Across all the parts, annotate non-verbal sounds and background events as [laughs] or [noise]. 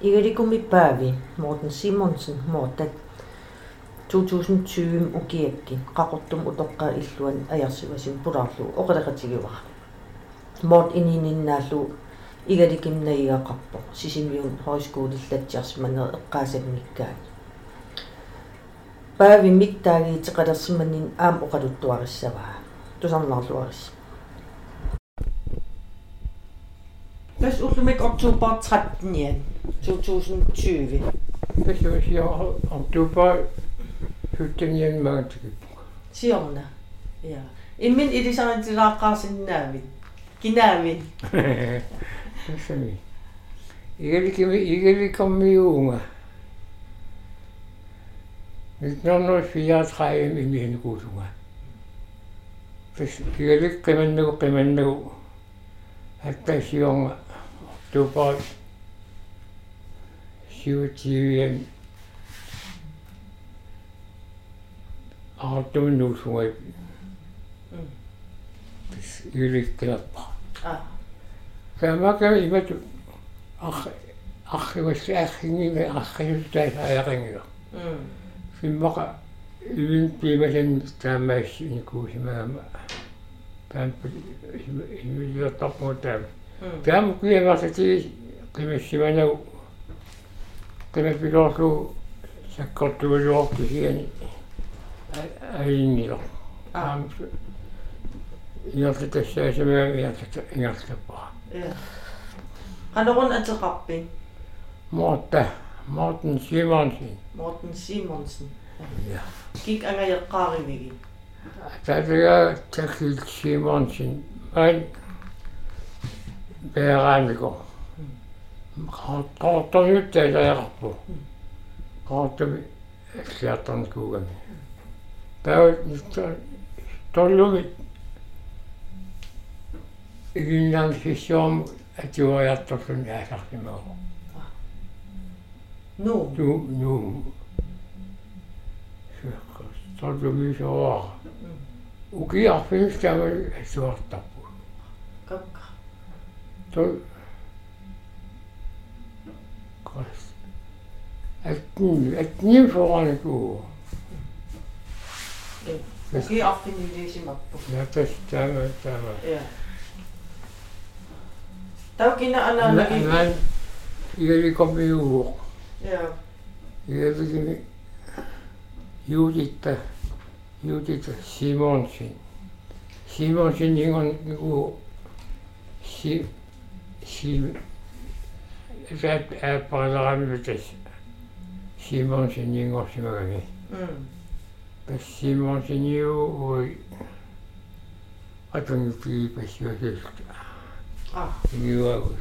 igelikumi paavi Morten Simonsen Morten 2020 ukiakki qaqortum utoqqaa illuan ajarsivasin pularlu oqalaqatigivara mort inininnaалlu игаликимнаигақарпо сисимиун хоискуулиллатсиарсиманер эққаасагниккаани паави миттаагиитеқалерсиманин аам оқалуттуариссаваа тусарнарлуарис Bis ultimik oktober 13, ja. 2020. Hvis du siger oktober, hytten igen mørktyp. Siona, ja. Imin idi sana tilakaa sinne nävin. Kinävin. Igeli kommi uunga. Nyt on noin fiat haemi mihin kutunga. Igeli kemennu kemennu. Että siunga. Kuusunga. Igelik qimannugu qimannugu. Hatta sionga oktober 27 артумнуусугай юликкилаппа а камака имату ах ахивас ахинги ахиуттай аярингига симмака ивин пимален таамаас никуусимаама таампа имилиортарпу таам таам куявасати qimissиманагу qimapilorlu саккортугалуорти сиани аингило аам иортассаасамаа иартата ингарлаппара я канорун атеқарпин Morta Morten Simonsen Morten Simonsen ja кик ангаяққааривиги татага такил Simonsen ман бэраниго qaartortorjuttaalaaqarpu qaartumi аллиартарникуугами таа торлуми игиннаан фиссиорм атуариарторлуни аасартимаа ну ту ну to kost. Etkin, etkin falan ku. Ki affini değişim yaptı. Ya taş tamam tamam. Ya. Tav kina ana nagi. Ana yeri komi yok. Ya. Yeri kimi Judith, Judith Simonsin. Simonsin on ku si си эсэт аппараамитэс Симонсин ингорсимагами. Mm. Симонсиниу ой атон пи пасиосэс. Ah. Юагус.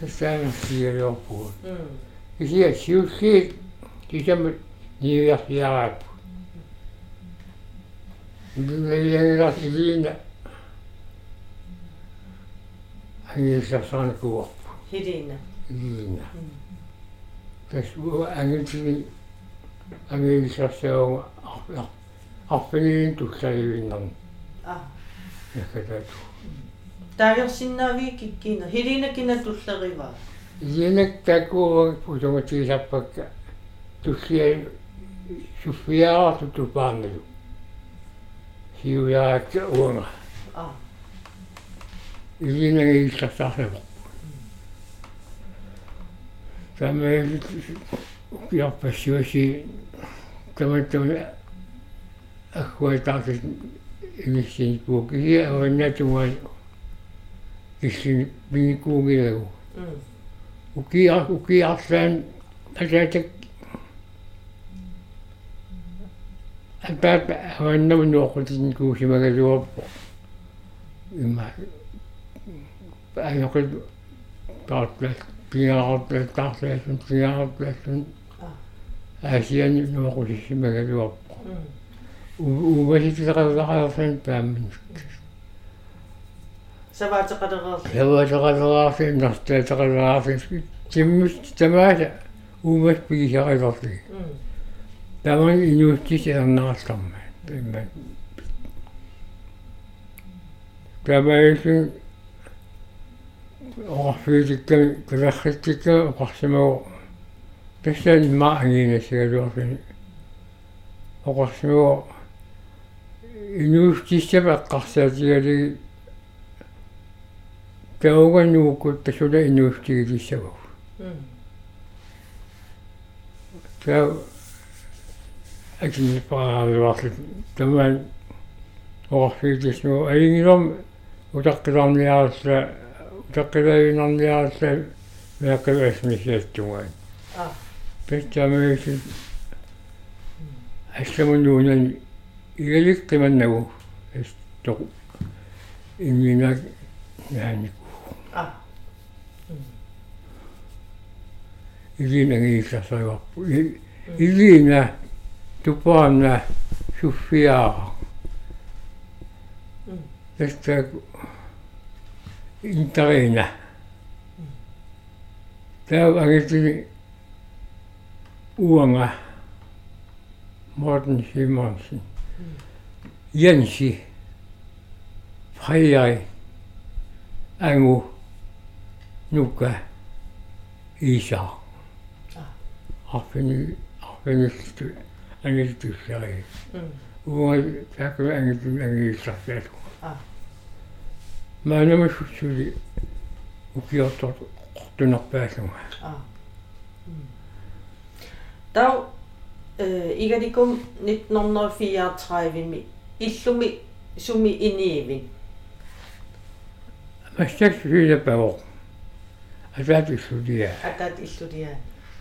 Percent je Dizia Je bent que dizemos de Iapo. Era divina. A realização do corpo. Irina. Irina. je ziet, gente, a realização, a en in Ah. Kikkina. Hilina kina tulleriva. Иенак такуурак путунгатигисарпакка туссиа суффиаарту тупаарналу сиуяакка уунга Ah. иенага илларсаарлава тамаи укиарпассуаси таматтама аккуатаарти иниссин пуукия vissiin viikuu kilju. Mm. Uki, uki aseen asete Päät aina minua kuitenkin kuusi mäkä juoppo. Ymmärrä. Päät jokin taatteet, piaatteet, taatteet, piaatteet. Äsiä minua kuitenkin mäkä juoppo. Uudestaan on pääministeri. Savaataqalererli. Хаваатеқалераарфин нартаатеқалераарфин тиммус тамааса уумас пигисақалерли м таман инуутсис ернаралларма имма тамаисин орфиитикками кулерриттикка оқарсимагу тассаани Tauga nuku pesuda inuhti di sawu. Tau akin paal wakit taman wakfi disnu ayinum utaqqiram liarsa utaqqiram liarsa meqib esmishettuan. Pittamisi assamununan igelikkimannagu istu. Imminak yani илинагиилласаруарпу илина тупаана суффиаа м эстак интерина таа агитини уанга Morten Simonsen Jensi Frejai Angu Nuka Isa Arfini Arfinistu Angistussari м Uunga taakka angistu angistussari а. Maanamassussuli ukiortor qortunarpaasunga а. Тау э игадикум 1934 иллуми суми иниивин Massaks syynäpäivä. Asatissutiä. атаат иллулиаа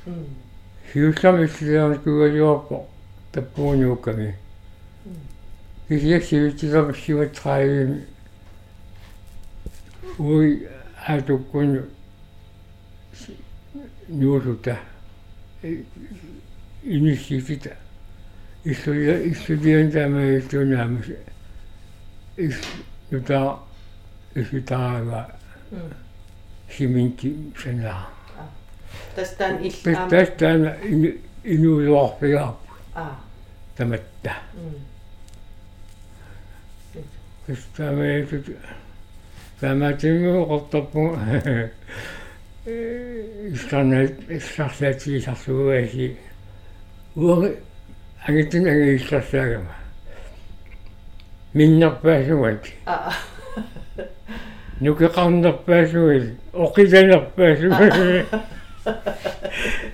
м Hiussamissaan kyllä juoppo tappuun juukkami. Kisiäksi yritetään sivat träivin. Ui ätukun juusuta. Inissititä. Istudien tämä istunaamus. Jota isutaava м siminti sanaa. тастаан иллаам Tästä inuusorpia а tämättä. м Tästä meidät tämä tingu ottapu. Istanneet, istanneet sisäsuuesi. Uori, ägitin ägi istassääkämä. Minna pääsuet. а Nuke kanna pääsuet. Okitena pääsuet.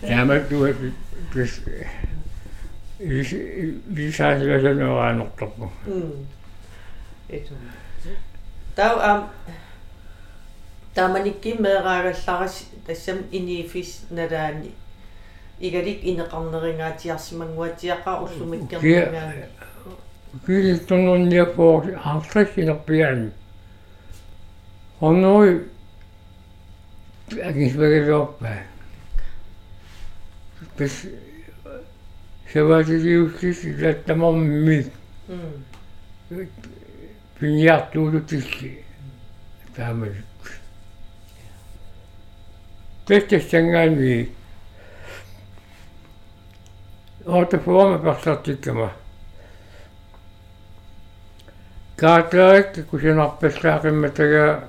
Tämä tuo siis lisäsillä sen on aina ottapu. м эту тау ам тааманикки меэраагалларас тассам иниифис налаани игалик агисберилооппа пис шеважиусис латтамамми пиньяртуулутилли таамалут тэстэсангаави ортофома персартиккама каатлаак кусинарпассаақимматага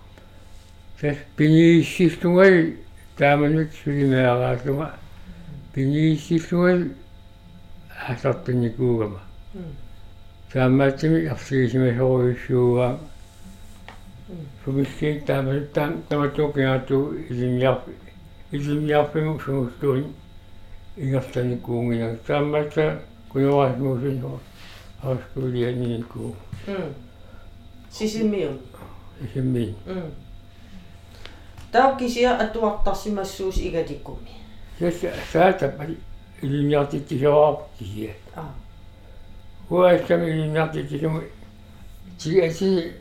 Dus Bini-stiftungen, damit für die Mehrheit gemacht. Bini-stiftungen, hat auch Bini-Gugama. Damals bin ich auf diese Mehrheit そしてたまたまとけあと泉や泉やふもその人にいがったにこうやたまたこれはもうそのハウスクリアに行こう。うん。ししみよ。ししみ。うん。تاكي سيا اتوقت سما سوس ايغاديكومي سيس سات بل لنياتي تجواب كي آه هو اسم هناك تجواب تي اسي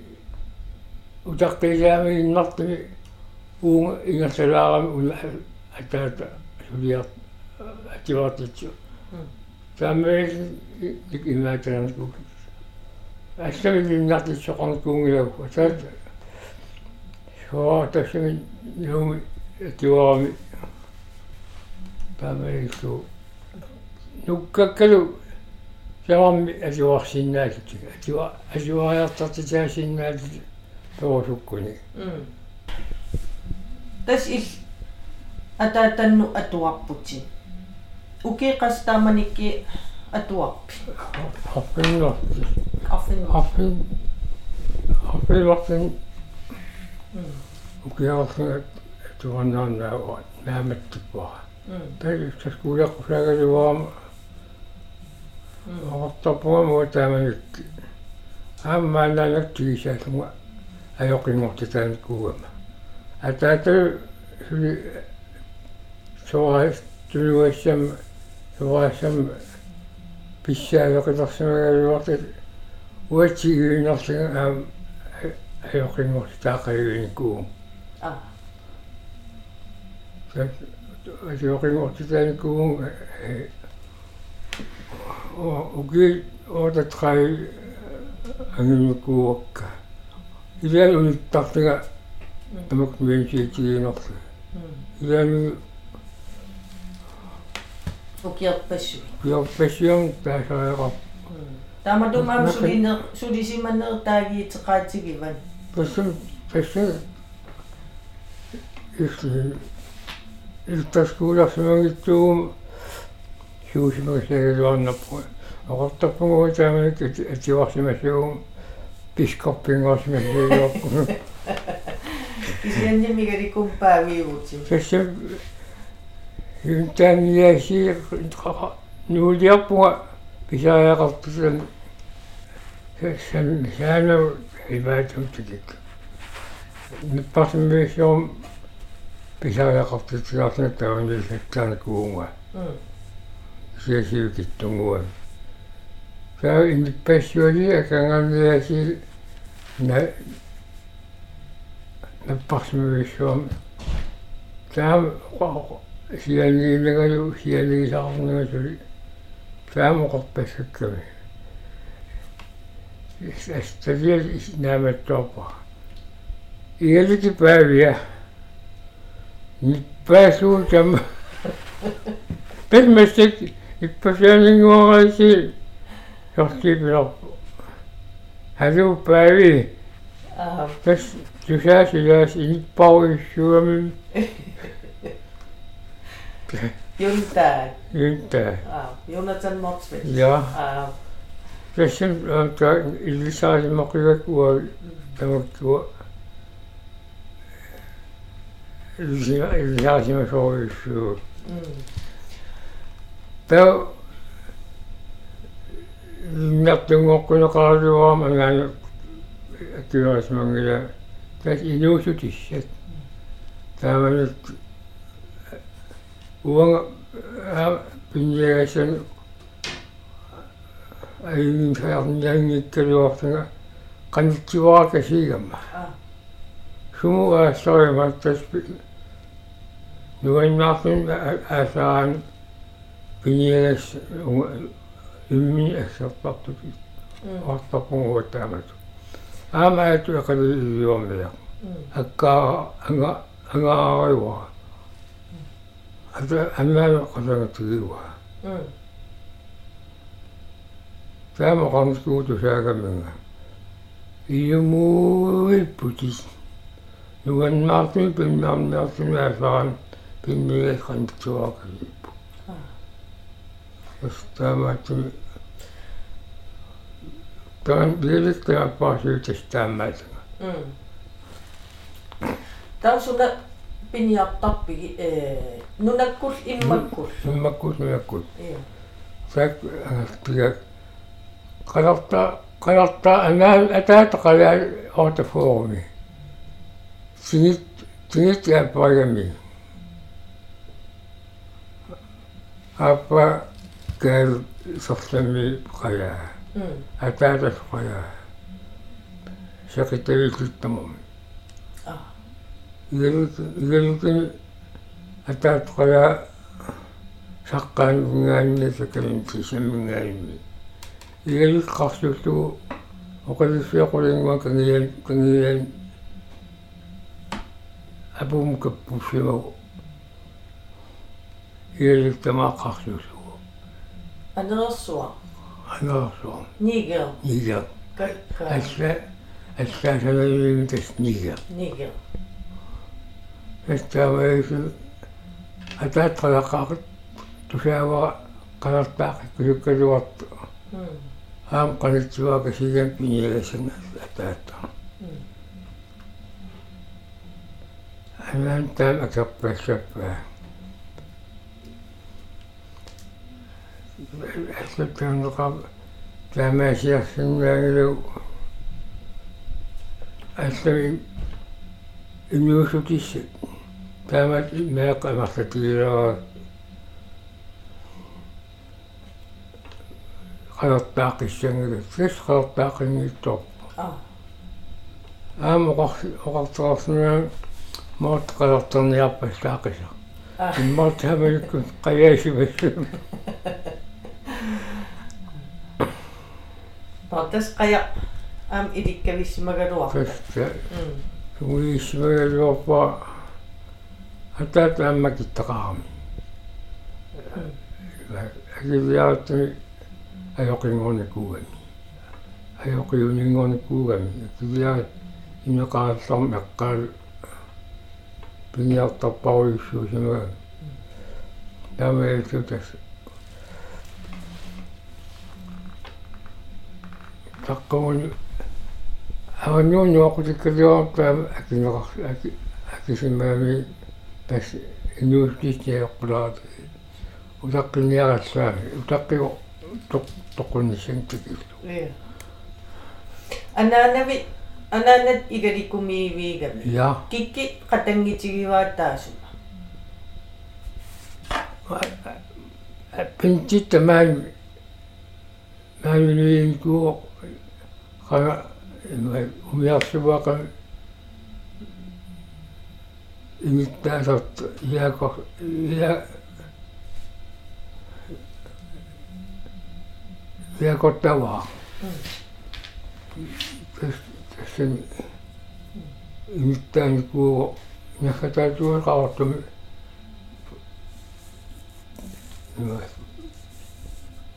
وتقي جامي النط و ان سلاغ ولحل حتى تبيض اعتبارات تشو تامي ديك ايما تنسبوك اسم لنياتي تجواب كي suliart ativartitsu. Taammees nik imaataranku. Assami iliniartitsoqarkuungilagu taata. Soa tassami nuumi ativarami таамаису нуккаккалу саварми асуарсиннаалут атуа асуариартартитаасиннаалут тоорсуккуни тас ил атаатанну атуарпути укеқас тааманикки атуарпи арпиннарти арфин арпин арпинвартин укеарсинат атуаннаанаа нааматтиккуара тагиссас кулеққусаагалуаама ортопуа муутааманикки ааммаанаанактигисаалунга аёқингортитааниккуугама атаату сули соорас тунуассам соорассам писсаавеқилерсимагалуартат уатсигиинерлига аам аёқингортитаақалуиниккуу а. Асиоқингортитааниккугун уги оотатрай ангинуккуукка илаан униттартага тамак миэнсиитигинерли илаан укиерпассуи пиорпассион таасаеқар тааматумаам сулинер сулисиманнер таагиитеқаатигиван пассам пассам исли илтаскууларсимагитсуум суусимагсагалуарнаппу оqortarpungu тааманик ативарсимассуум пискорпингорсимассуйорпу кисианнимигаликумпаавиуути пассам юнтаамиасиир нуулиарпуга писааяқартусам сан саанау иваатумтикик ниппарсиммиссуум писааяқартутигаарсина таванилсаттаанакуунга сиасиукиттунгуа саа иниппассуали аканганиаси на наппарсиммиссуум таам сианиинагалу сианигисаарнагасули таамоқорпассакками асталиал нааматтуарпа игалити паавиа ниппаасуу там пэлмэсик иппасианингуараси сортипиларпу халу паави аа тас тусаасилаас иниппаруиссуами юнтаа юнта аа юнатан морсвет я аа Тассам та илисаасимақигак уа. Тамаккуа илисаасимасоруиссуу таа нартунгоққунеқаалуаама агаана аккиуасмангила тас инуусутиссат тааманут уанга أي شياطين جايين يتبعوا وقتنا قد اتباع كثيرا شمو أستغرب التسبيح لوين نعطي آثار بنينا إني أشطبت فيه وأطلقوا وتعمت أما أتلقى اليوم ذا أكا أنا أنا أغيوها أما قدرت تجيبها సాగమంగా ఇయ్యమూరి పుట్టి నువ్వు మాత్రమే పిన్న మాత్రమే వేస్తాను పిన్నే కనిపించేవాళ్ళు వస్తా మాత్రమే Dan bleef ik daar pas uit te staan met hmm. Dan zo dat ben je tappi, eh, nu dat koers in mijn koers. In mijn koers, in mijn koers. Zeg, قررت قررت أن الأتات قال أوتفوغمي تنيت تنيت يا بايمي أبا قال سفتمي بقايا. أتات بقايا. شكت لي كنت مم يلت أتات بقايا. شقان من عيني سكرين في سمين عيني. Қарсууллугу оқалиссиақулингуа кангиан кангиан апум каппуссимагу игалут тамааққарсууллугу анерсуа анаарсуам нигер нига какка алла аллаасалавиим тас нига нигер эстааваису атаатқалаққақут тусаава қалартаақ кулуккалуарту м аам қалитсуака сиган пиниагасана атаатта. М анаан таам акаппассаппаа ассаттаанеқав таамаасиарсиннаагилу аллами имиусутиссат таамат меэқамарлатигилаа қалертаақиссангилу сис қалертаақингиттор а аам оқар оқартерарсинаа моот қалертерниарпассаақиса а иммарт хамаликкут қаяасивассу патас қая ам иликкависсимагалуар фаста м уисмагалуарпа атаат аммакиттақарами агивиаатми аёқингорникуугами аёқиунингорникуугами акивиаат инеқаалларми аққаал пиниартарпаруйуссуусимага намаэлтутас таққуни аваннуун нуақутиккалиуартаа акинеқар аки акисимаами тас инуустииттиаққулаат утаққинниараллаами утаққиу тоқ тоқунниссан тикиллу е ананави ананат игаликумиивигами я кикки қатангитигивааттаасума пинтитта маан маануиинкуу қана умиарсуақа vi har gått derover. Sen mitään kuulu. Ehkä täytyy olla ottanut.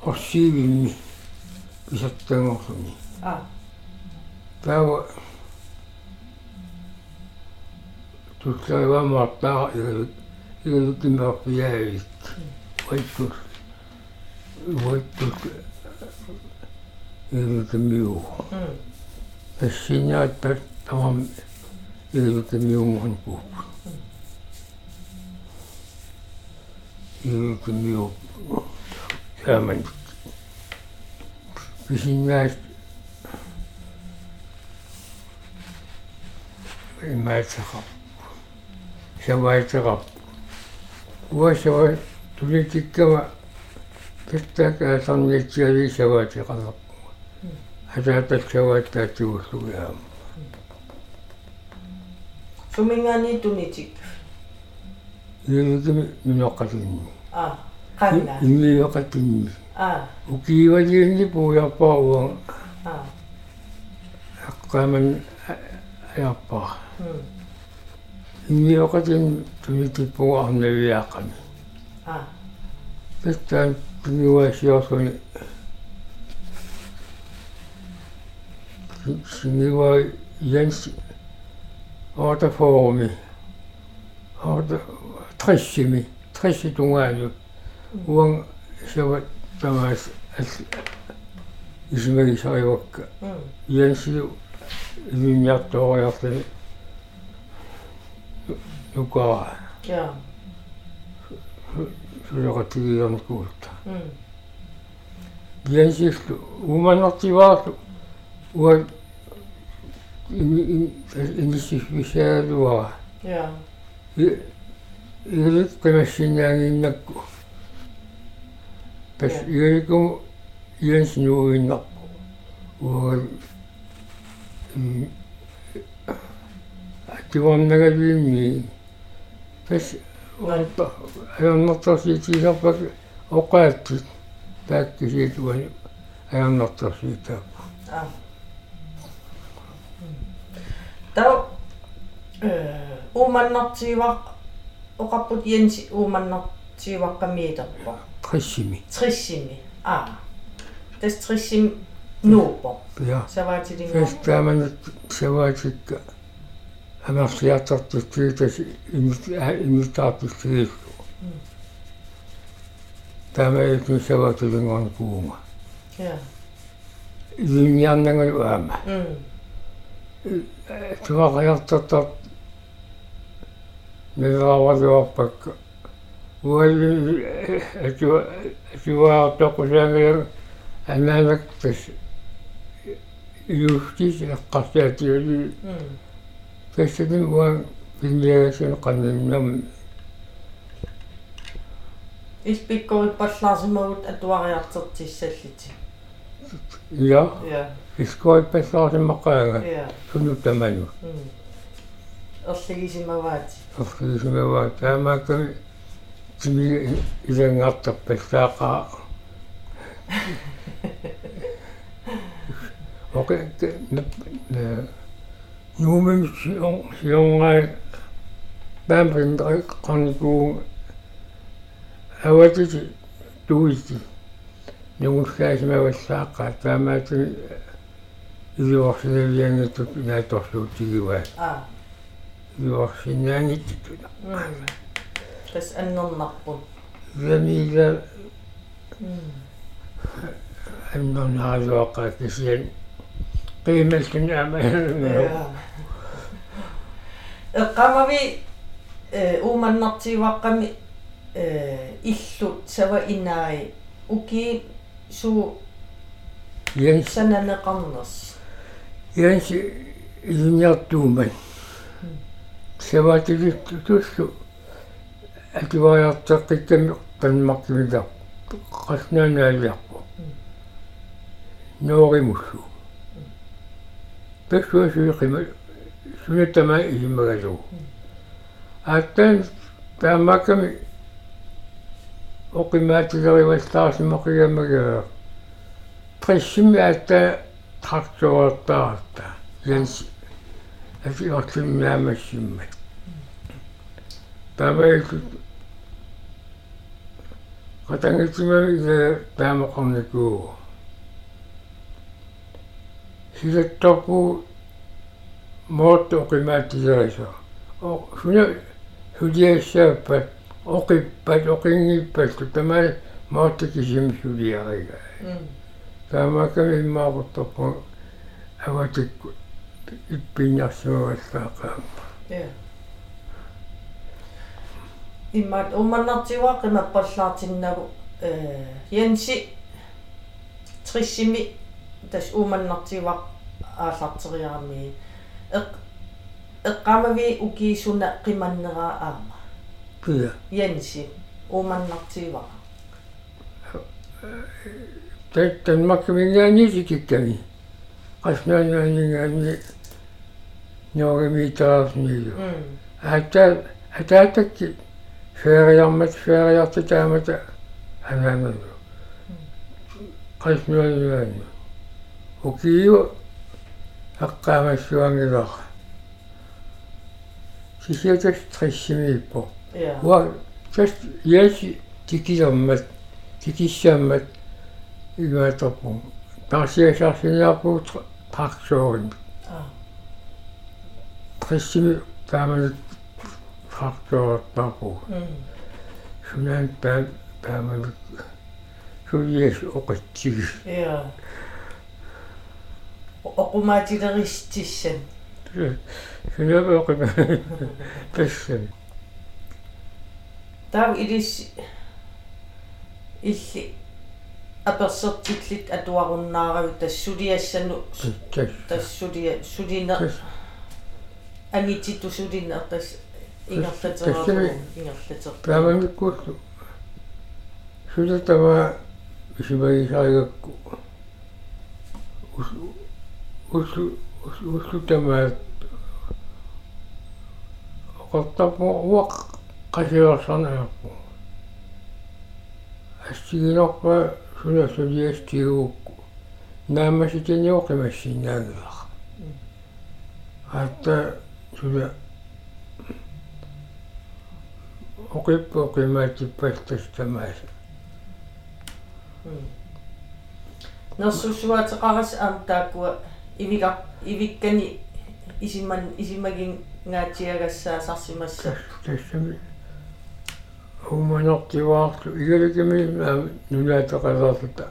Ossiivin, niin pistettiin osuni. Tämä on... Tuossa ei vaan mahtaa, jotenkin mä oppin jäivistä. Voittuisi. Voittuisi. Игалутимиу м ассинаатта тамам игалутимиунгорн кууп игалутимиу сааман писиннаас имаатсақар саваатеқар уасава тулитиккама Hatatatka vattatuusujaam. Sumingani tunitik? Yemiki minokatini. Ah, kanna. Imi yokatini. Ah. Ukiivadiinni puujappaa uon. Ah. Akkaaman ajappaa. Hmm. Imi yokatin tunitik puu ahneviakani. Ah. Tästä tuli vaisi osani. Sinua Jens Ortaformi Orta Trissimi Trissitungaanu Uang Savat Tamas Ismeri Saivakka м Jens Linjattooriartani Nukaa я Suleqatigiornikuutta м. Jensillu umanartivaarlu uan inissisvisaaluara я ilut qimassinaanginnakku пас иерикум иенс нуиннарпу уурал ативарнагалиимми пас аярнартарсиитисарпак оқаатсит тааккисиитуани аярнартарсиитааппу а тау э уманнартиивақ оқарпут янси уманнартииваққамиитерпо триссими триссими а. Тас триссим нуупо я. Саваатилинга фэс тааманат саваатикка амарсиартартутсиитас имит имитаартуссигииллу таамаиту саваатилингорн куунга я. Илинниарнагал уама м tuolla niin kauan juoppaikka. Vuoli juoppa, kun se on enäämäkkäs juhtis ja kasetti oli. Tässä niin vaan pinniäisen kannan Ispikko on paslaasimaut, että vaan jatsot siis sellit. Joo. Joo. Таману м орлигисимаваати орсигисимава таамаакками тими илангартарпассаақаа Oké, нуумим сион сионгай бамбен канку аватити туити нугускаасмавассааққа таамаати илуарсинавиангатут нааторлуутигива а илуарсинаангиттуна м тас аннернарпут замига м аннернаалуаққа кисиан qimallun ama эққамави э ууманнартиваққами э иллу сава инаи уки су Jens сананеқарнерс Jens iliniartuuman саваатилитту туссу ативаяртеққикками танмартимилар qaснаанаалиарпу нооримуссу тассуасуиқима сунатама илимагалу. Ааттан таамаками оқимаатилериваллаарсимақиgamага прессими аатта трактуартаарта янс афиортимнаамассиммат табаиту қатангитсимами илаа таамақарникуу силаттарпу моотто оқимаатилерисо о суна сулиассааппат оқиппат оқингиппатту тамаа моотто кисим сулиарига м таамаками иммаавортарпу аватикку иппиннарсуаллаақаа я иммат ууманнартиваққима паллаартиннагу э янси триссими тас ууманнартивақ ааллартериарами эқ эққамави укиисуна қиманнераа аама пиа янси ууманнартивақ таттанмаккамингаани сикикками qaснаанаанингаани ноогамитаарснилу м аата атаатакки фериармат фериарти таамата анаангалу qaснаанаани укиу аққаамассуангилаа сисиатас триссимииппо я уа тас яси тикилэрмат тикиссааммат игааторпу тарсиасарсиниарпуу тракторин а триссими тааманат трактороттарпу м сунаан таа тааманат сулиас оқатсиги я оқумаатилеристиссан сунаа оқима пессэн тав илис илли аперсертиллит атуаруннаарави тассулиассану тас тассулия сулине тас ангитситу сулине тас тассами- ингерлатераа ингерлатер тааманаккууту сулатава исимагисаригакку ус ус ус уссутамаат оқартаппу уақ qasiorsornerpu ассигинорпа суна сулиастигуукку наамаситиниоқимассинаагилар аатта суна оқиппу қимаатиппастастамааса нерсуссуатеқарас аам тааккуа ивика ивиккани исимман исимагин гаатиагассаасарсимасса тассами уманортиваарту игаликими нунаатеқалерлута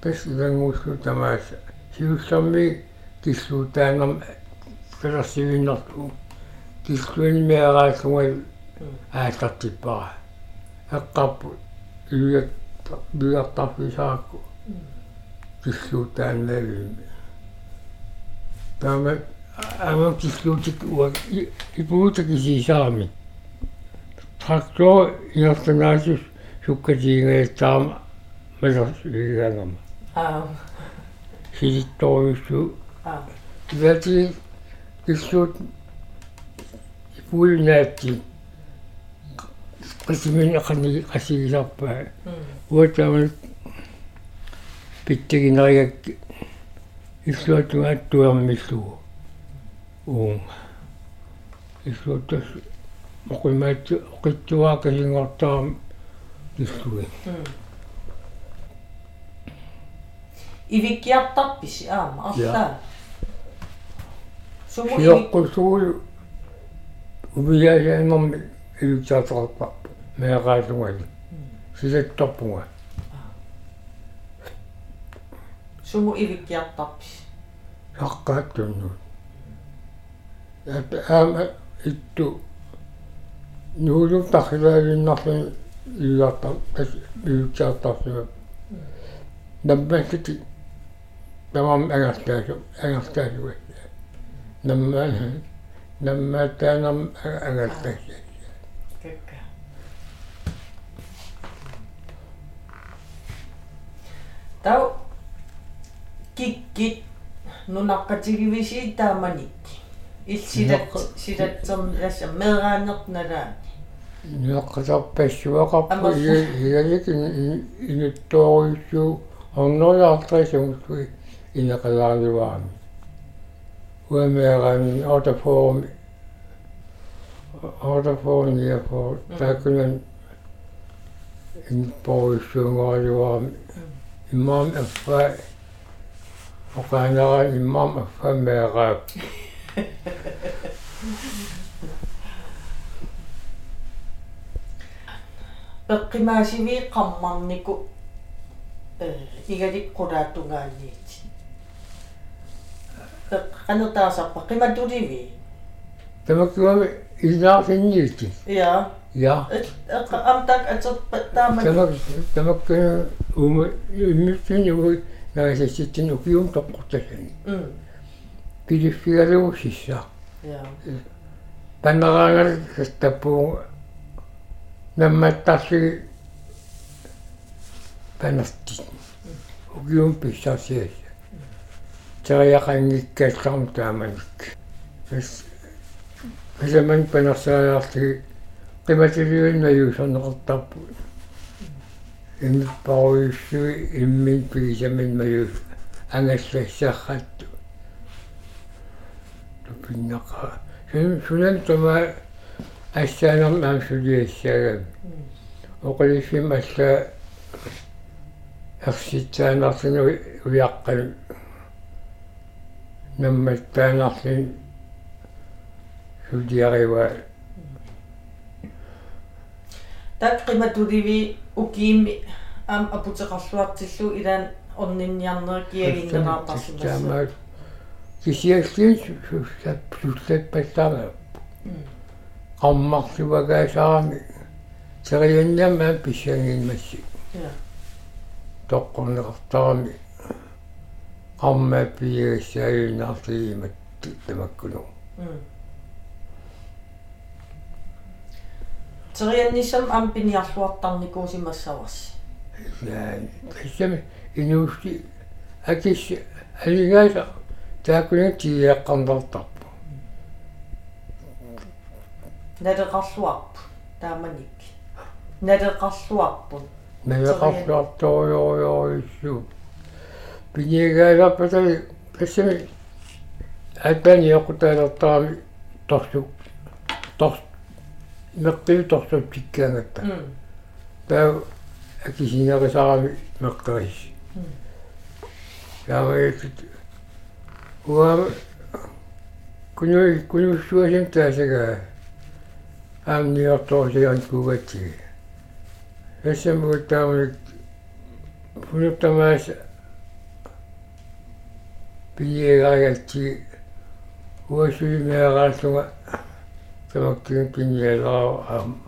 тас илангууссу тамааса сиуссарми киллуутаанерм калерсивиннарту киллуани меараасугал аатартиппара эққарпу илуят биартарфисаакку киллуутааннаавими таама ама киллуутик уа ипуутакисисаами трактор иортанаасус суккатиингааттаама малерсигаангама аа силитторюссу аа ивати киллуут ипуинаатти qasimin aqani qasigisarpaa uataman pittigineriak иллуатунгаат туермиллугу уун иллуатас оқимаат оқиттуаа калингортарам иллуи ивиккиартарпис аама арлаа суму ивик сиоққусуул увияасаанерми илутсаатеқарпа меэраасугали силатторпунга суму ивиккиартарпис саққааттунну ят аама итту нуулу тахилаалиннарлу иуартар тас иутсаартарсуга наммасити тамам агартаасу агартаасуга намма наммаатаанам агартаасу какка тау киккит 엮어서배시와갖고 이래지기는 이또올주 엉로에 앞다정수 이나가라니와 왜매가니 어디포 어디포 니에포 다그는 인포슈가리와 imam afa og kan jeg imam afa med rap пеққимаасиви қаммарнику э игаликкулаатунгаанниит пеққанертаасарпа қиматуливи тамаккуами илаарсинниити я я амтак атерпа таама тамак тамаккуна ума иммитсини уи наасасситсин укиум тоққутасани м пилиффигалуусисса я паннараангал састаппуу намматтарсиги панерти укиум писсарсиасса териақангиккаалларм тааманик. Эс эсэмэн панерсаариартиги qimatiluinna yuusorneqartarpu иммиппаруйуссуи иммин пигисамин маюус ангассассаарратtu тупиннаqa сун сунан тома ассаанерм аам сулиассаагам оқалиссим алла ерситсаанартину уяққан намматтаанарлин сулиарива так қиматуливи укиимми ам апутеқарлуартиллу илаан орнинниарнеркиагиннераапарсимасса таамаат кисиассин суссап суссаппассаама qammarsuagaasarami serianniamma pissangimmassi я toqqorneqartarami qammaappiagassaagiinnaartigimat tamakkunu м терианнисам ам пиниарлуартарникуусимассаварси ja tässä inusti akis aligaisa taakun tiiaqqarnartarpu налеқарлуарпу тааманик налеқарлуарпут налеқарлуарторюориорissuu пинегааларпата тассами атани оқутаалертарами торсу торс меққиу торсу тиккаангатта таа акисинерисарами меққарис яавэт уа кунуи кунуссуасин таасага аамниортоорсиан кугати эсэмгуттаамик фунуттамаас пиегаалти уасуимеарааллуга тамактин пиньялаа аам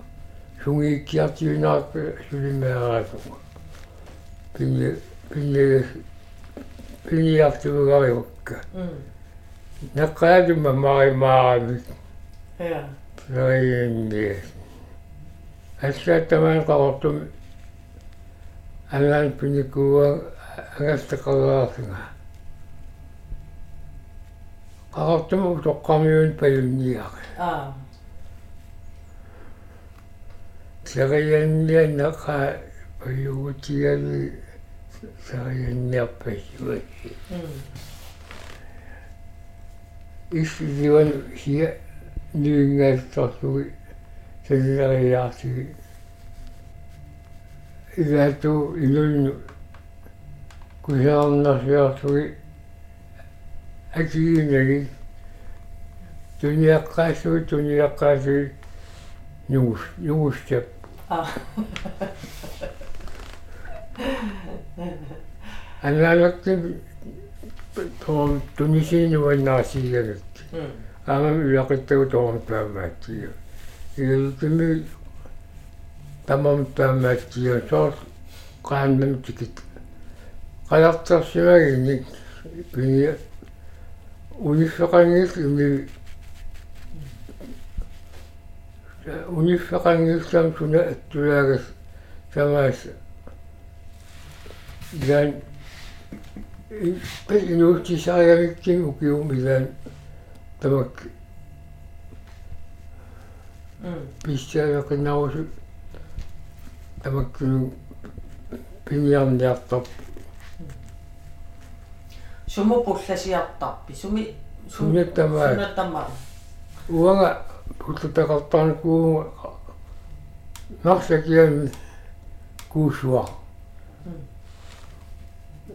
сунгииккиартиунааппа сулимеарааллуга пинье пинье пиньяартугариукка наққаалума маримаарами. Ja Soinni. Assiattamaan qaqortum ангаан пиникуа агастақалаафинга qaqortumu toqqamiun payunniaqi ah сарианнианнаqa паюгутигави сарианниарпассуати mm исдиван хия нюингаасторсуги сариариаартиги илаату илуину кусаарнарсиартуги акиинаги туниаққаасуи туниаққаасуи нугус нугустап ah анаалакки тоом тунисинуаннаасиилагак mm аамам илақиттагу тоом таамааттига игэлтими тамам таамааттига соор qaannam tikit qalartarsimagini pini униффеқангил ими униффеқангиллам суна аттулаагас самаас jan инуутисариавиккин укиум илаан тамак mm писсаавеқинарусу тамаккину пиниарниартар sumu pullasiartarpi sumi Sunnattamаа. sunnattamаа уанга пуллутақартарникуунга нарсакиами куусуа.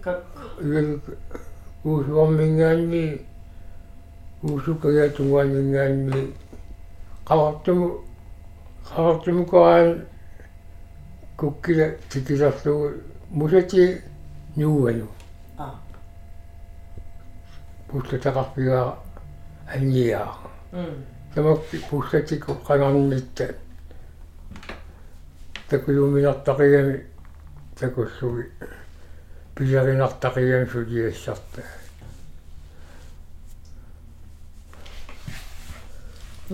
Ka игэл куусуармингаанми уусукагаатунгуанингаанми qavартуму qavартумукуаан куккила тикиларлугу мусати нууану ah пуллутақарпигаа анниаа mm тамакки пуллатику qangarnitта такуюминартақигами такуссуги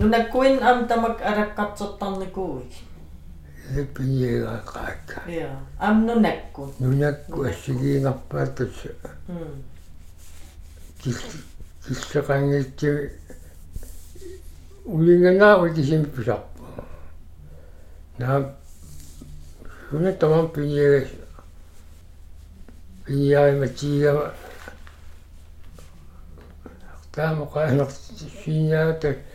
пилеринартақигами сулиассарта nunakkuin am tamak araqqartertarnikuuik пиниегаақаакка ja am nunakkun нунакку ассигиинарпаат тасса mm киллеқангитсими улинганаа кисим писарпу наа хуна тамам пиниегас пиниариматигама таамоқаанерсиниаата сулииматигама суна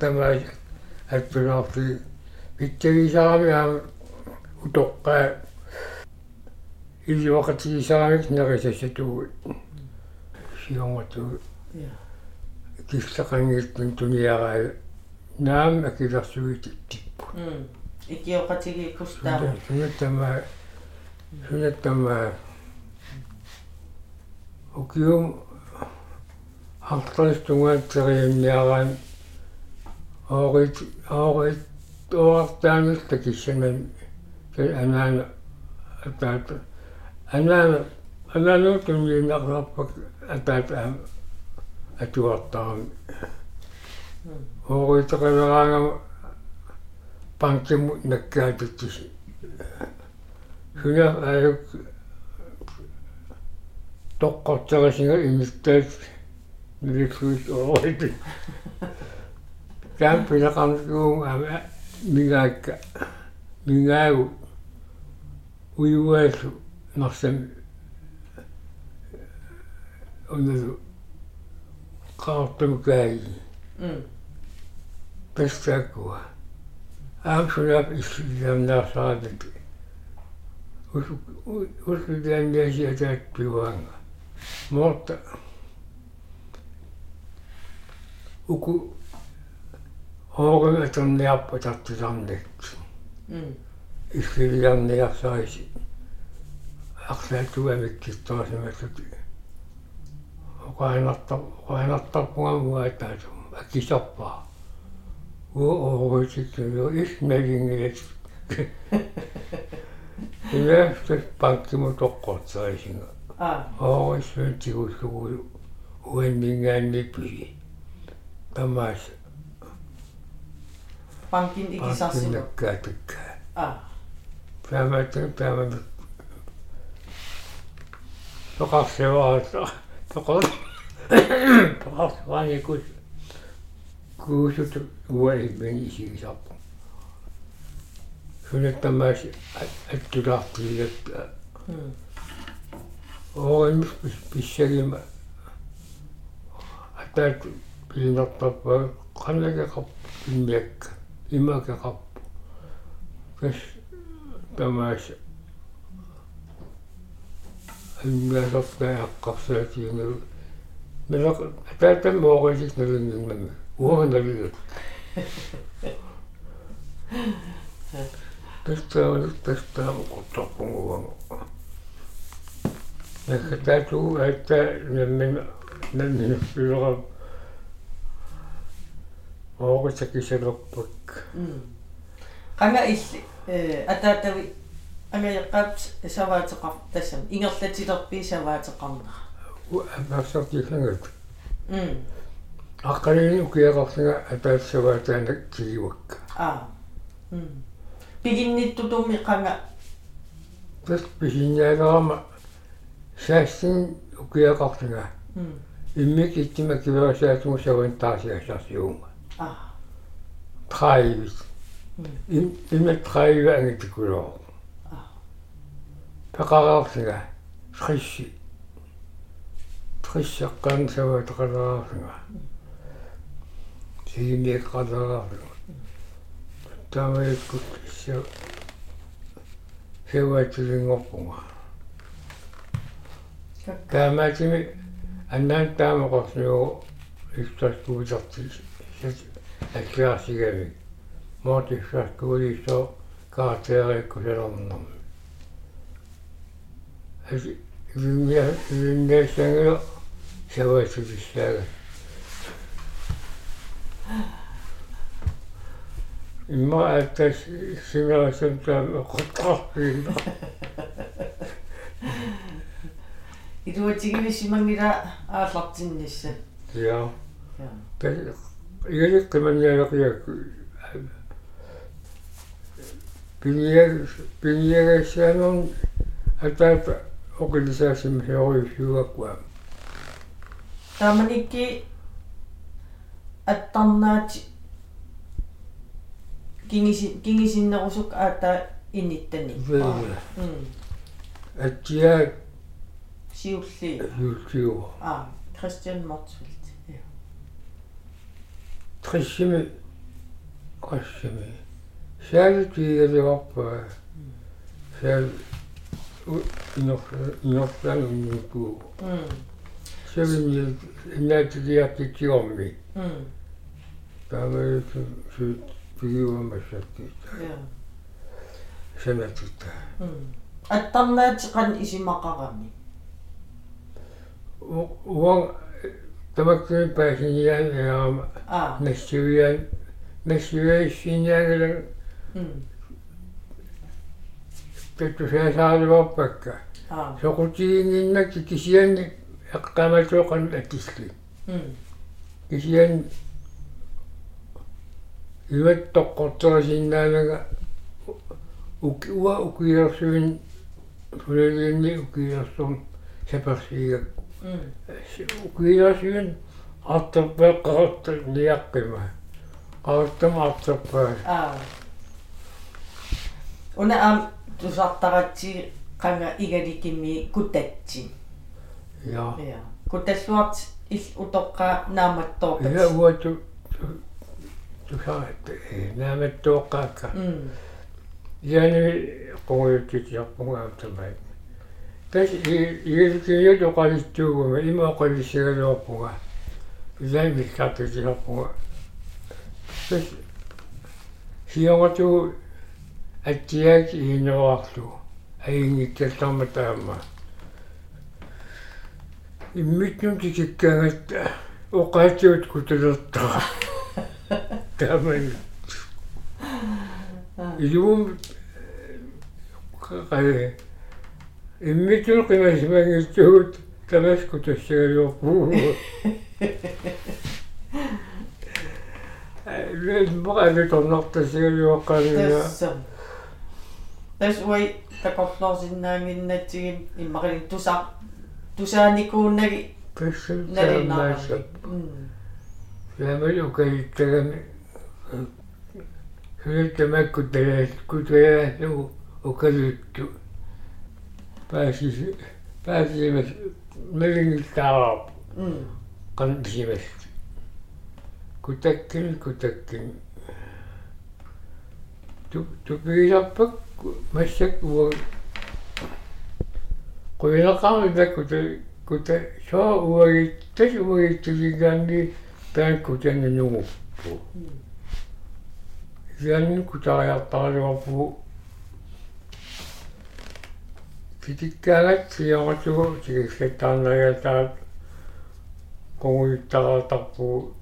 тамаас аттунаарти питтависарами аама утоққаа илиоқатигисарамик нерисассатугу сионгату ja киллеқангиттун туниараа наам акилерсуити типпу mm ikioqatigi kustaama сунаттама сунаттама укиум арталстунгаатсерианниараан оорит оорит оортаанис такиссанан тэй анаана атаат анаана анаана туннииннарларпак атаат аа атуартарами ооритеқалераангама панкиму наккаатутсис Syna аюк тоққортарисинга имиттаат ниликсуис оорит. Кам пилақарнуун ама мигаакка мигаагу уюаасу нарсам оннасу qaartumkaagi mm пестакуа аамсунап иллиамнаарсаратат усу усулианниаси атаатпиваанга моорта уку оорга атерниарпа тартусарнакт mm иллиарниарсааси арлаатуамиккиттарасимассути оқаанартар оқаанартарпугамуа таату акисарпаа уу оорутиккуу исмагингилат Илэхтэс панкиму тоққортсаисинга ah оорисsuun тигуллугулу уаннингаанниппи тамаас pankin ikisarsilu панкиннаккаатакка ah таамаатан таамат тоқарсевааса тоқор тоқарсвааникус куусут уай бенисигисарпу сунаттамаас аттулаартилакка mm ооримс писсагима атаат пилинертарпаа канагеқарп иммиакка имакеқарпу кас тамаас иммиасортааққарсаатингу мелақ атаатам моорисик налингиммами уорналигут тестаа тестаа коттарпугуангу Nakatatuu että nämmin nämmin pylora Oogussakin se loppukka. mm qanga illi ataatavi angayaqaat savaatеқар тассам ингерлатилерпи саваатеқарнера Апарсартилангат. mm Аққалини укиақарсага атаассаваатаанак кигивакка. ah mm пигинниттутумми qanga Тас писинниалерама саассин укиақарсага mm иммик иттима киверасаатугу саван таасиассарсиунга. ah Траивис. им имэ траива ангитикулоо. ah пеқараарсига трисси триссаққаан саваатеқалаарсига сигимиэққалаарсига таамаиккут исса саваатилингорпунга таамаатими аннаан таамақорсиугу истаскуутартис аккиарсигами моотиссаскуулиссоо каатериккусалернэрми аси винья виньясангила саваатилиссаага имма аттас симерасан таама qottарпиина идуатигивисимангила ааллартиннисса я я Пэ игалиққиманиалеқиакку пинья пиньягассаанерн атаата оқилисаасим хеориуфиуаккуа тааманикки аттарнаати кингиси кингисиннерусук аата инниттани. Вэйгэ. м. Атиа сиулли. Юутиуа а кристиан мортсвилд я триссими qassimi saalitигалиорпаа саал инор инорсаанунникуу м савини иннаатилиартитсиорми м тааваат су пигиуамассакки я санатита м аттарнаати qan исимақарами уан тамаккини паасиниаан яама а. Нассивиан нассивиассиниагалан м таттусаасааливарпакка а соқутигингиннак кисианни эққаматуоқан аттисли м кисиан иваттоққортерисиннаанага uk uwa ukiarsuin fulelini ukiarsum saparsiga mm ukiarsuin артэрпеэккарта ниаққима qaartama артэрпаа аа уна ам тусартаратси qanga igalикими кутатси ja я куталлуарт ил утоққа нааматтоорпат ja uatu tusaat naamattuoqqaakka м yani qunguyuttitiarpungaattamai tas iilkiyo toqalittuuguma imaoqalissigaluarpunga ilai missartutiarpunga tas hiongatu атиак иинеруарлу аингиккалларма таама иммитнун тикиккаагат оқаатиут куталертара тааман илуум қай иммитнун қимасимангитсуут тамаску тассагалуарпуу э морале торнартассагалуаққаанина тассам тас уай такорлоорсиннаангиннатсигим иммақали туса тусааникууннаги пэссэл налинаарамми таамаасап м Lamel ukaittagami Sulattamakku talaasku talaasnu ukaluttu Pääsis pääsimäs melingittaarap м qansimas kutakkin kutakkin tu tupiisarpak massak uwa qoilaqaami kuta kuta soo uwagittas uwagittusigaanni paankutannunuguppu Sianni kutariartariorpu kitikkaagat sioratugu sigissattaarnagataat qunguittaratarpu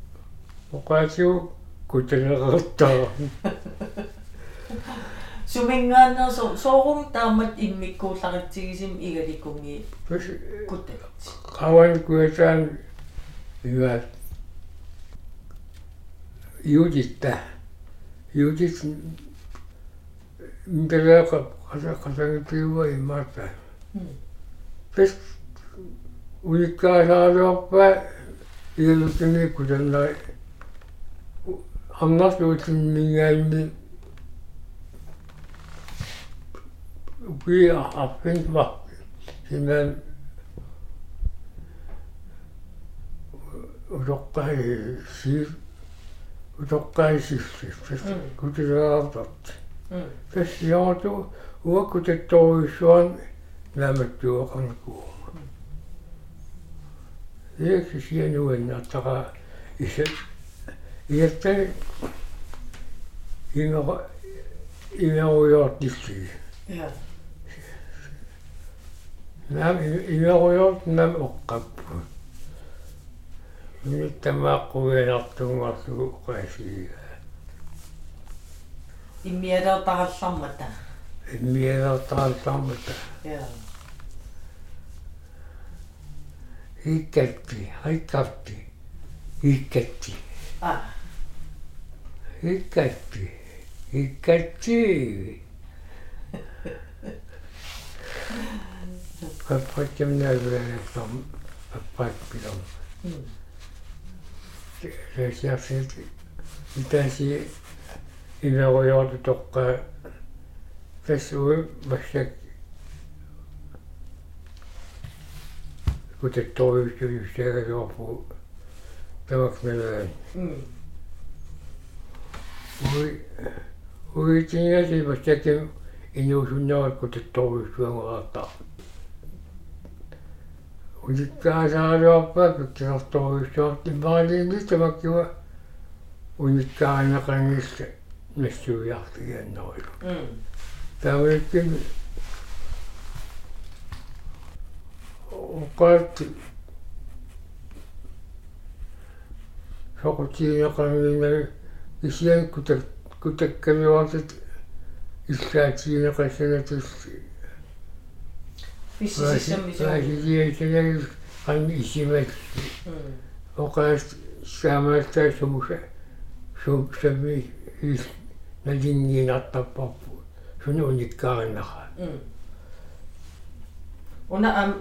oqaasigu kutaleqertara сумингаанерсо соорум таамат иммиккуулларитсигисим игаликунги пас кутатси qawan kuataan ivat юдитта юдит мдэлэqa qasa qasangitiuwa immaata м пес униккаасаалуарпа игалутини кутаннери амнарлуутиннингаални уки аффин ма синан утоққай сир утоққай сиссис кутилаартарт м тассиарату уаккутатторуйссуан нааматтуоқарникуу Еки сиануаннаартара иса иятта имера имеруйортисси я нам имеруйорт нам оққаппу ниттамааққуянартунгарлугу қасига иммиалертараллармата иммиалертааллармата я иккатти хайккарти иккатти а иккатти иккатти аппатимнаавэрнэсам аппатпилам м ресиарсит итаси инеруйорту тоққа тассуи массак кутатторюссуюссаагалуарпу тамакмелаа м уи уитингаси массаким инуусуннерат кутатторюссуангуаартаа униккаасаалуарпаа пиккерторюссуарти маалиинни тамаккуа униккаанеқангисса нассуиартигааннерулу м таавиккин оқаат соқутиинеқангиннаги исиан кутак кутаккавиуартит иллаатиинеқассанатусси фиссисаммисуу Раасилиасагаги қан исимат м оқаас саамаастаа сумуса сум сами ис налингиинартарпарпу linjinartarparpu sun unikkaarinaqa mm. ähm, una am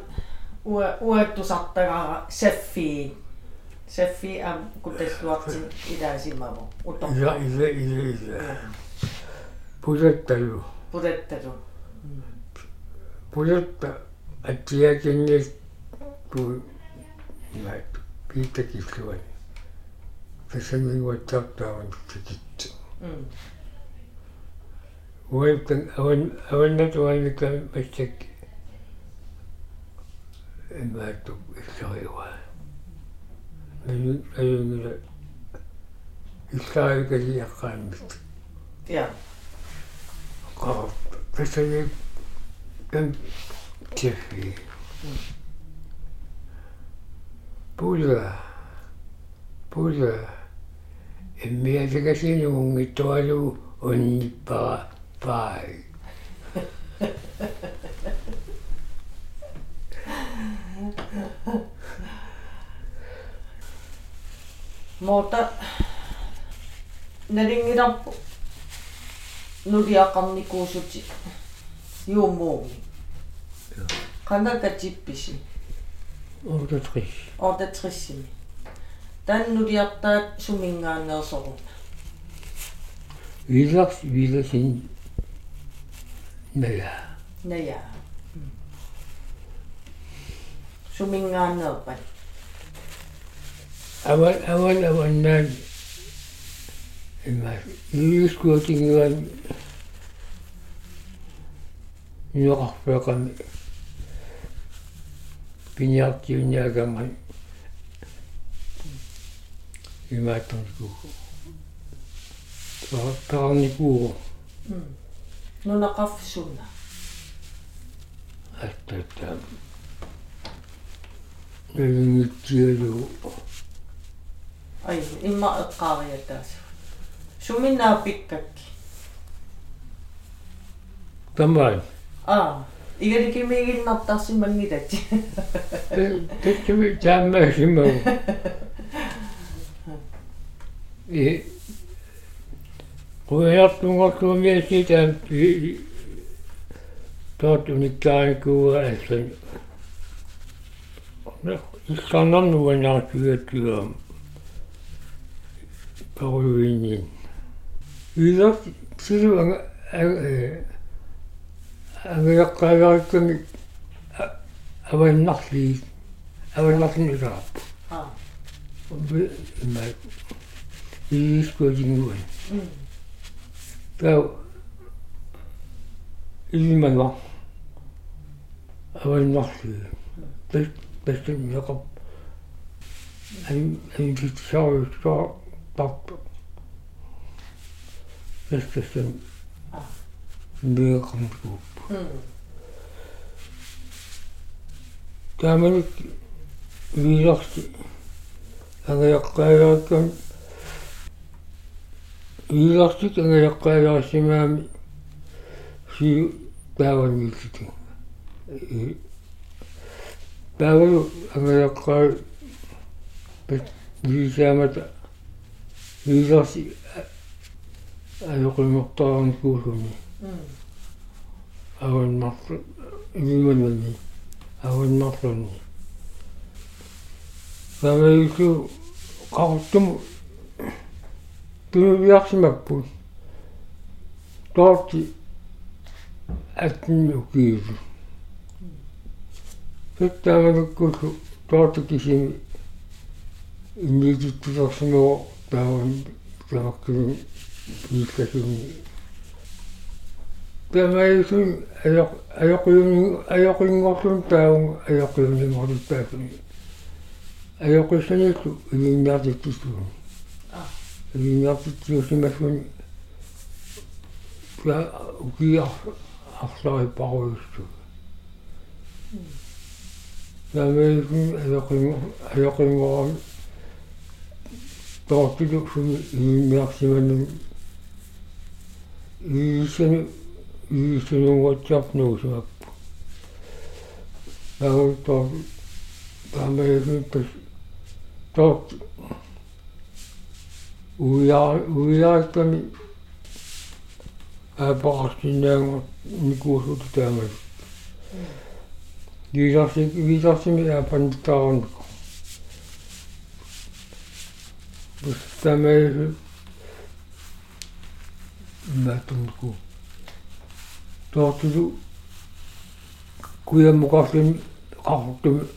uettusattagaara seffiin seffi. Seffi ähm, am kutelluartin idäsimavu utto ja ile ile ile mm. putettalu putettalu mm. putetta attiakinni tu näit piittäkisluani se minua taptaa on tikittu mm. Uaitan avan avannat uanika massak имаатту иллариуа нани аюнгила иллаарикалиаққааммит ja qaa tasani kan tifi pula pula иммиасакасинунгитtualu унниппара паи Mutta neringirappu nuliaqarnikuusuti juumuumi. Qanaka tippisi ордатris ortatrissimi. Tan nuliartaat sumingaanneersoru. виларс виласин ная Naja. Naja. Hmm. Sumingan apa? Awan, awan, awan nan. Emas, yus ko tinggal. Nyokah pekan. Pinyak ciumnya gaman. Emas ni Tunggu. Hmm. No naqaf xumna. Aspetta. Ringrazialo. أيوة إما القاضية تاسف شو منها بكك تمام آه إذا كم يجي نبتصي من نيتك تكمل تعمل شو [laughs] إيه Aa, игаликимигиннартарсимангилати. тэкчми таамаасимагу и куяартунгортуумиаси таам тоот униккааникууа аллан илларнарнуанаартугаттугаам паруинин илос силу ага агаяққаагарикками аваннарли аваннарлинусаап Аа. има иискуатингуан Mm. Таа илманва аваннарли тэс тэстэн яқап ан ан тисаа саа тап тэстэн Аа. меқамтуу Mm. тааманик виларти агаяққаагааккан вилартик агаяққаагаасимаами си таавангилтити и таавалу агаяққаа пет висаамата виларси аёқимортаарникуулуни Mm. аваннарлу имиманни аваннарлуни самаису qaquttum tunuviarsimapпут тоорти атнукиилу фэттаамалуккуллу тоорти кисими иннититтусарсимоо тааван тамаккилин пиилласуни тамаисун аёқ аёқиуни аёқингорлун таавун аёқиунингорлуттаасуни аёқиссаниллу илинниартиттисуни Аа. Илинниартитсиусимассуни я укиар арлари паруиссу тамаисун аёқинго аёқингорам тоортилу суми илинниарсиманну иисану иисанунгуатсарнуусуаппу таа тамаисун тас тоорт уяа уяакками аапақарсинаангу никуусут таамат гиисарси гиисарсими аапаннтаарник бустамаи матунку тоортулу куяммукарлими qaqortum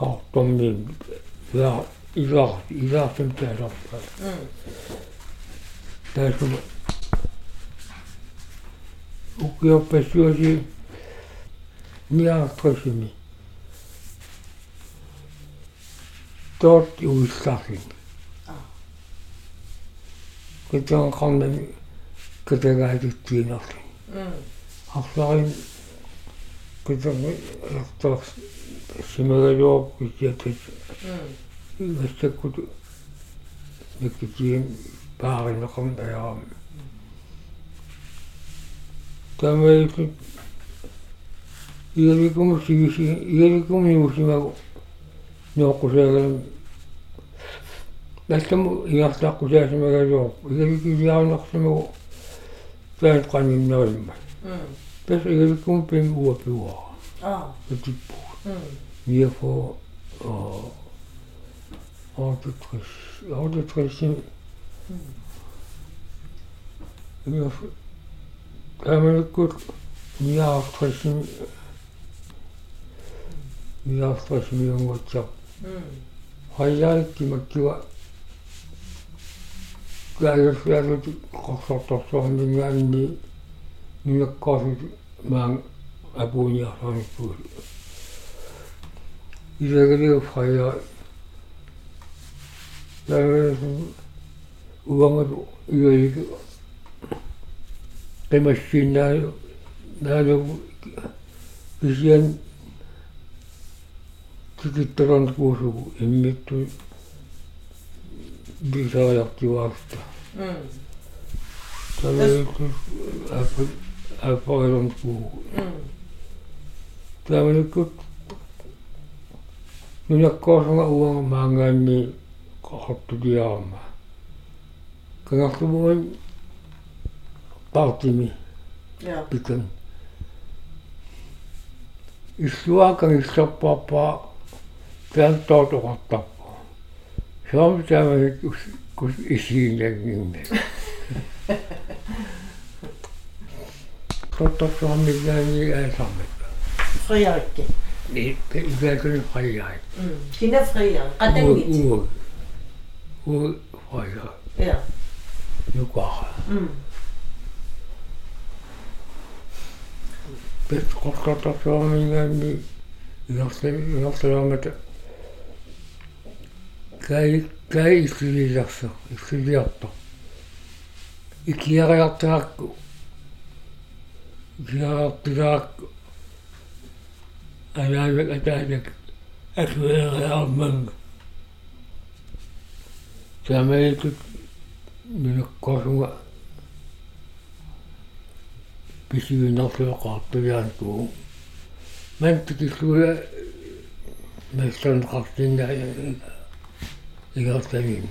aapanisin qaqortummi ila ila ilaartum taasarpa taasuma ukiorpassuasi niaartrissimi toort uissarlin kitangqarnami katagaatittiinerlin арларин китэрми ертор симагалуор китиатат ингастаккут никкитиим пааринеқарм аярам тамаикут иерикум сигиси иерикум юусимагу ноққусаагалам наттаму ингартааққусаасимагалуор иерикилиарнерсимагу таан қаниннеримма Pes ik kom pim uwa piwa. Ah. Petit pou. Mir for og og det tres. Og det tres. Mir kan man godt mir tres. Mir tres mir ngot job. Hayal ki makiwa. Gaya fiadu kosotosohon ni nuakkaasut maang apuuniarsaanippuut ilagaliu faya lagasu uangatu ialiku qimassiinnaalu naalugu kisian tikittorankuusugu immittu bisaajartivaasta Tämä erfarenhet på. Tämmöinen minä koskaan uang mangan ni kohottu diama. Kenapa voin partimi pikan. Isuakan isopapa Nee, Kinderfreiheit. Kinderfreiheit. Radengit. Ur, Ur, Urfreiheit. Ja. Jukwara. Mm. Bis Krokototomin, Nostromet. Kai studiato, studiato. Ikiara attacco. Ikiara attacco. ajajak äkveerjaammang. Sämeityt minä korua pysyy nopeakaappujaan tuo. Mänttikin sulle mestän kaksin ja ilottavin.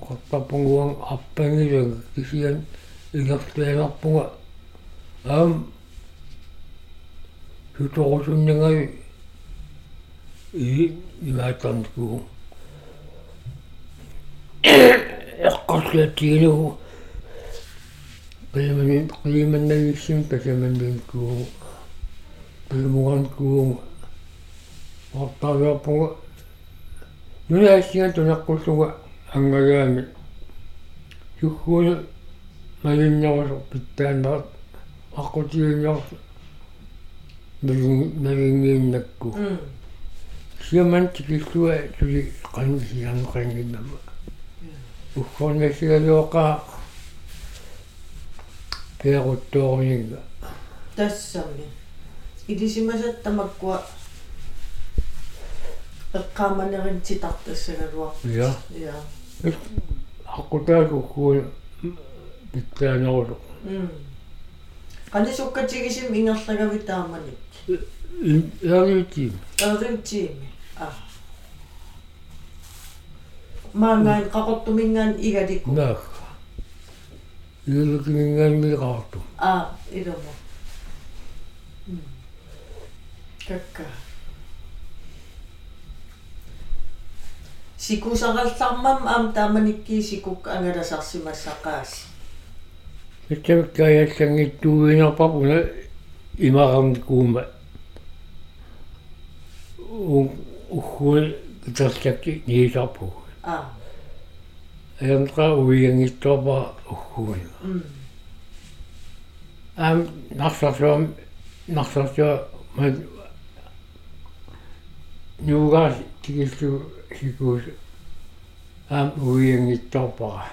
Kottapunguan appengilen kysyän ilottajien appunga. Ähm, илэртуалерпуга аам туторусуннагай и имаатарникуу эққарлаатигинугу qimani qimannagissim pasamanniinkuu qimуганкуу ортаавиарпуга нунаассига тунаққуллуга ангагаами суккууна малиннерусо питтааннерат аққутииннерс малин малингииннакку сиаман тикиллуа тули қанисианеқангиннама уккорнасигалуоқаа перуттоорнинга тассами илисимасат тамаккуа эққааманерин титартассагалуар я я аққутаакуккуун питтаанерусо канисуккатигисим ингерлагави тааманик яриутим таринтиими а маангаан qaqortumingaan igaliku наакка иулукинггааммиқарту аа илумо какка сикусараллармам аам тааманикки сикук ангаласарсимассақаас китсавиккаяаллангиттууинерпапуна имаарникуума у ухуи китерлакки ниисарпу аа аянтра уиангиттуапа ухгуина м аам нарсарсуам нарсарсуа ман нугаас тигиллу сикуус аам уиангиттуапара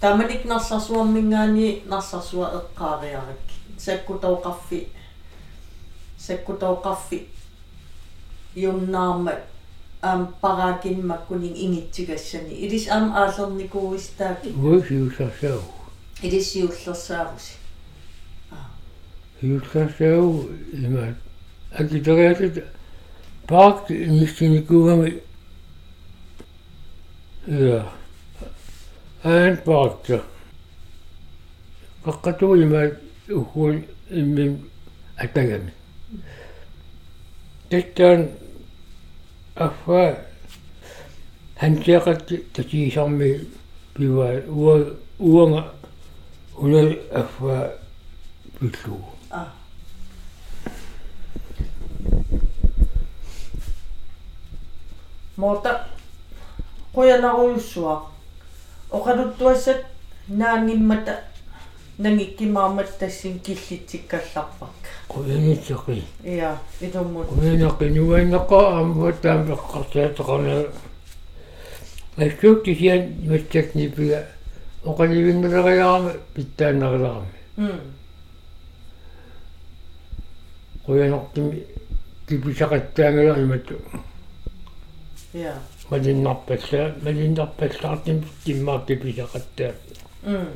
тааманик нарсарсуармингаани нарсарсуа эққаариарак саккутоқарфи саккутоқарфи юннаарма ам параакинмаккунин ингитсигассани илис ам аалерникууистааки уисиусарсау илиссиуллерсааруси юусарсау има акитериасит парк нистиникуугами я айн паркта каккатуима ухуун иммим атагами тэттан аффа хантиақатти татиисарми пива уа уанга уна аффа пиллуу а мота қуянаруйуссуа оқалуттуассат наангиммата нангиккимаамат тассин киллитсиккалларпак қуянитсеқи иа итуммут қуянаққи нуаиннаққа аамуаттаам пеққартаатеқарна ассуукти сиан маттакнипига оқаливиннериаарами питтааннериларами м қуянартими киписақаттаангала иматту иа малиннарпаллаа малиннарпаллаартим киммаа киписақаттаа м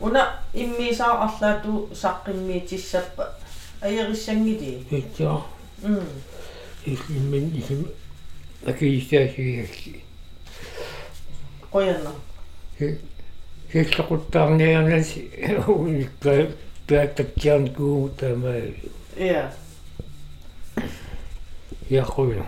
уна иммисаа арлаату саққиммиитиссаппа аериссангили итсаа м исиммин исим акиистаасигалли қуяна силлақуттаарнианас уникка пааттаккиарн куу тамаа иа. Яхуя